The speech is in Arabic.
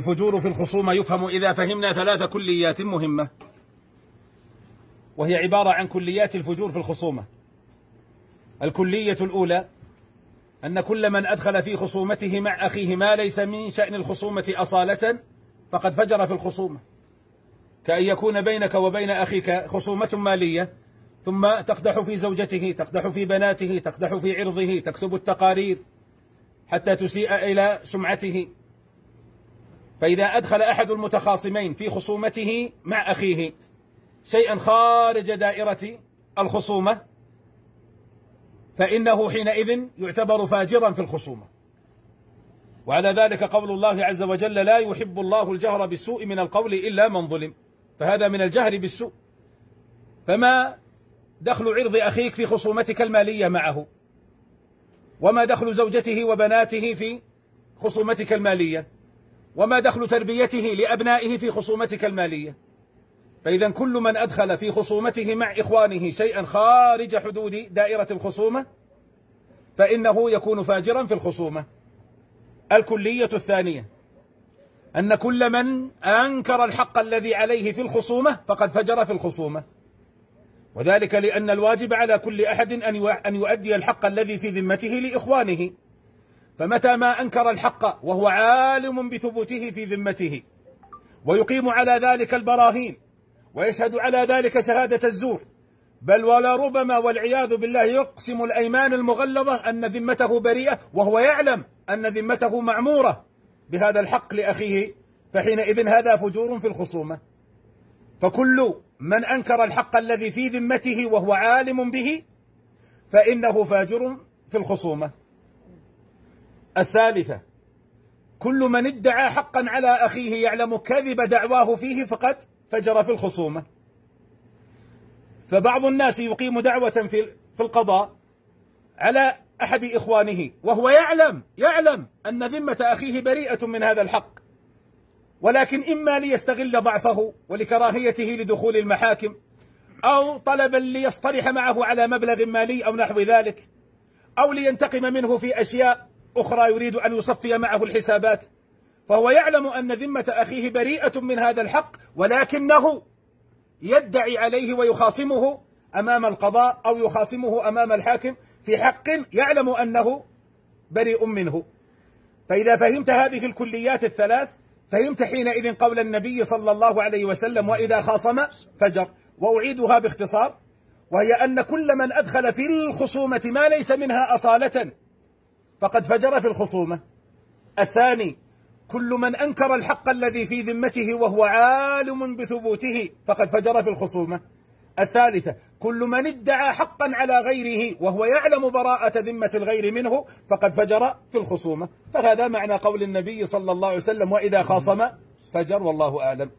الفجور في الخصومة يفهم إذا فهمنا ثلاث كليات مهمة وهي عبارة عن كليات الفجور في الخصومة. الكلية الأولى أن كل من أدخل في خصومته مع أخيه ما ليس من شأن الخصومة أصالة فقد فجر في الخصومة. كأن يكون بينك وبين أخيك خصومة مالية ثم تقدح في زوجته تقدح في بناته تقدح في عرضه تكتب التقارير حتى تسيء إلى سمعته. فإذا أدخل أحد المتخاصمين في خصومته مع أخيه شيئا خارج دائرة الخصومة فإنه حينئذ يعتبر فاجرا في الخصومة. وعلى ذلك قول الله عز وجل لا يحب الله الجهر بالسوء من القول إلا من ظلم. فهذا من الجهر بالسوء. فما دخل عرض أخيك في خصومتك المالية معه؟ وما دخل زوجته وبناته في خصومتك المالية؟ وما دخل تربيته لأبنائه في خصومتك المالية. فإذا كل من أدخل في خصومته مع إخوانه شيئا خارج حدود دائرة الخصومة فإنه يكون فاجرا في الخصومة. الكلية الثانية أن كل من أنكر الحق الذي عليه في الخصومة فقد فجر في الخصومة. وذلك لأن الواجب على كل أحد أن يؤدي الحق الذي في ذمته لإخوانه. فمتى ما أنكر الحق وهو عالم بثبوته في ذمته ويقيم على ذلك البراهين ويشهد على ذلك شهادة الزور بل ولا ربما والعياذ بالله يقسم الأيمان المغلظة أن ذمته بريئة وهو يعلم أن ذمته معمورة بهذا الحق لأخيه فحينئذ هذا فجور في الخصومة. فكل من أنكر الحق الذي في ذمته وهو عالم به فإنه فاجر في الخصومة. الثالثة كل من ادعى حقا على أخيه يعلم كذب دعواه فيه فقد فجر في الخصومة. فبعض الناس يقيم دعوة في في القضاء على أحد إخوانه وهو يعلم يعلم أن ذمة أخيه بريئة من هذا الحق. ولكن إما ليستغل ضعفه ولكراهيته لدخول المحاكم أو طلبا ليصطلح معه على مبلغ مالي أو نحو ذلك أو لينتقم منه في أشياء أخرى يريد أن يصفي معه الحسابات. فهو يعلم أن ذمة أخيه بريئة من هذا الحق ولكنه يدعي عليه ويخاصمه أمام القضاء أو يخاصمه أمام الحاكم في حق يعلم أنه بريء منه. فإذا فهمت هذه الكليات الثلاث فهمت حينئذ قول النبي صلى الله عليه وسلم وإذا خاصم فجر. وأعيدها باختصار وهي أن كل من أدخل في الخصومة ما ليس منها أصالة فقد فجر في الخصومة. الثاني كل من أنكر الحق الذي في ذمته وهو عالم بثبوته فقد فجر في الخصومة. الثالثة كل من ادعى حقا على غيره وهو يعلم براءة ذمة الغير منه فقد فجر في الخصومة. فهذا معنى قول النبي صلى الله عليه وسلم وإذا خاصم فجر والله أعلم.